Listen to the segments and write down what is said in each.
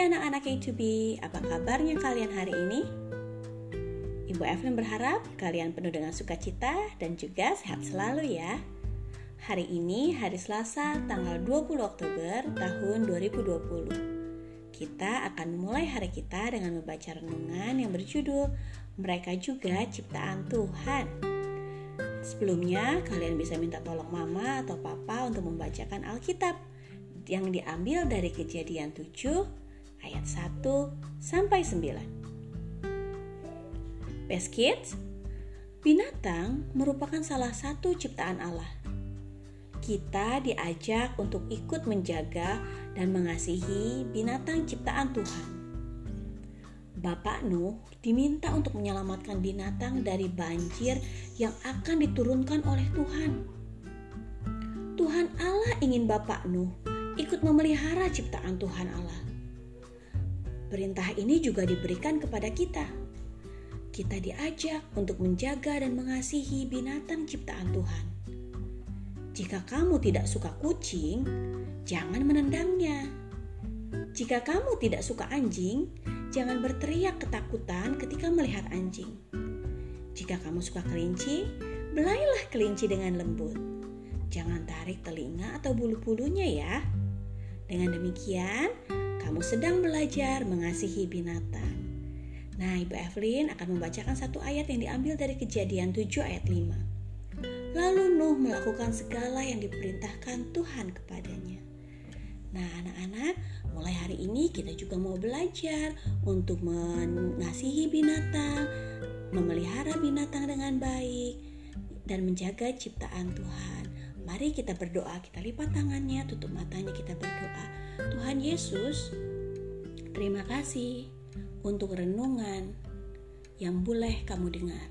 anak-anak A2B, apa kabarnya kalian hari ini? Ibu Evelyn berharap kalian penuh dengan sukacita dan juga sehat selalu ya. Hari ini hari Selasa tanggal 20 Oktober tahun 2020. Kita akan memulai hari kita dengan membaca renungan yang berjudul Mereka juga ciptaan Tuhan. Sebelumnya, kalian bisa minta tolong mama atau papa untuk membacakan Alkitab yang diambil dari kejadian 7 ayat 1 sampai 9. Best Kids, binatang merupakan salah satu ciptaan Allah. Kita diajak untuk ikut menjaga dan mengasihi binatang ciptaan Tuhan. Bapak Nuh diminta untuk menyelamatkan binatang dari banjir yang akan diturunkan oleh Tuhan. Tuhan Allah ingin Bapak Nuh ikut memelihara ciptaan Tuhan Allah. Perintah ini juga diberikan kepada kita. Kita diajak untuk menjaga dan mengasihi binatang ciptaan Tuhan. Jika kamu tidak suka kucing, jangan menendangnya. Jika kamu tidak suka anjing, jangan berteriak ketakutan ketika melihat anjing. Jika kamu suka kelinci, belailah kelinci dengan lembut. Jangan tarik telinga atau bulu-bulunya ya. Dengan demikian, kamu sedang belajar mengasihi binatang. Nah, Ibu Evelyn akan membacakan satu ayat yang diambil dari kejadian 7 ayat 5. Lalu Nuh melakukan segala yang diperintahkan Tuhan kepadanya. Nah, anak-anak, mulai hari ini kita juga mau belajar untuk mengasihi binatang, memelihara binatang dengan baik, dan menjaga ciptaan Tuhan. Mari kita berdoa, kita lipat tangannya, tutup matanya, kita berdoa. Tuhan Yesus, terima kasih untuk renungan yang boleh kamu dengar.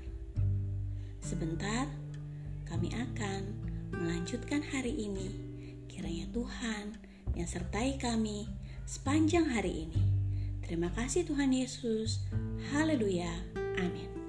Sebentar, kami akan melanjutkan hari ini. Kiranya Tuhan yang sertai kami sepanjang hari ini. Terima kasih Tuhan Yesus. Haleluya. Amin.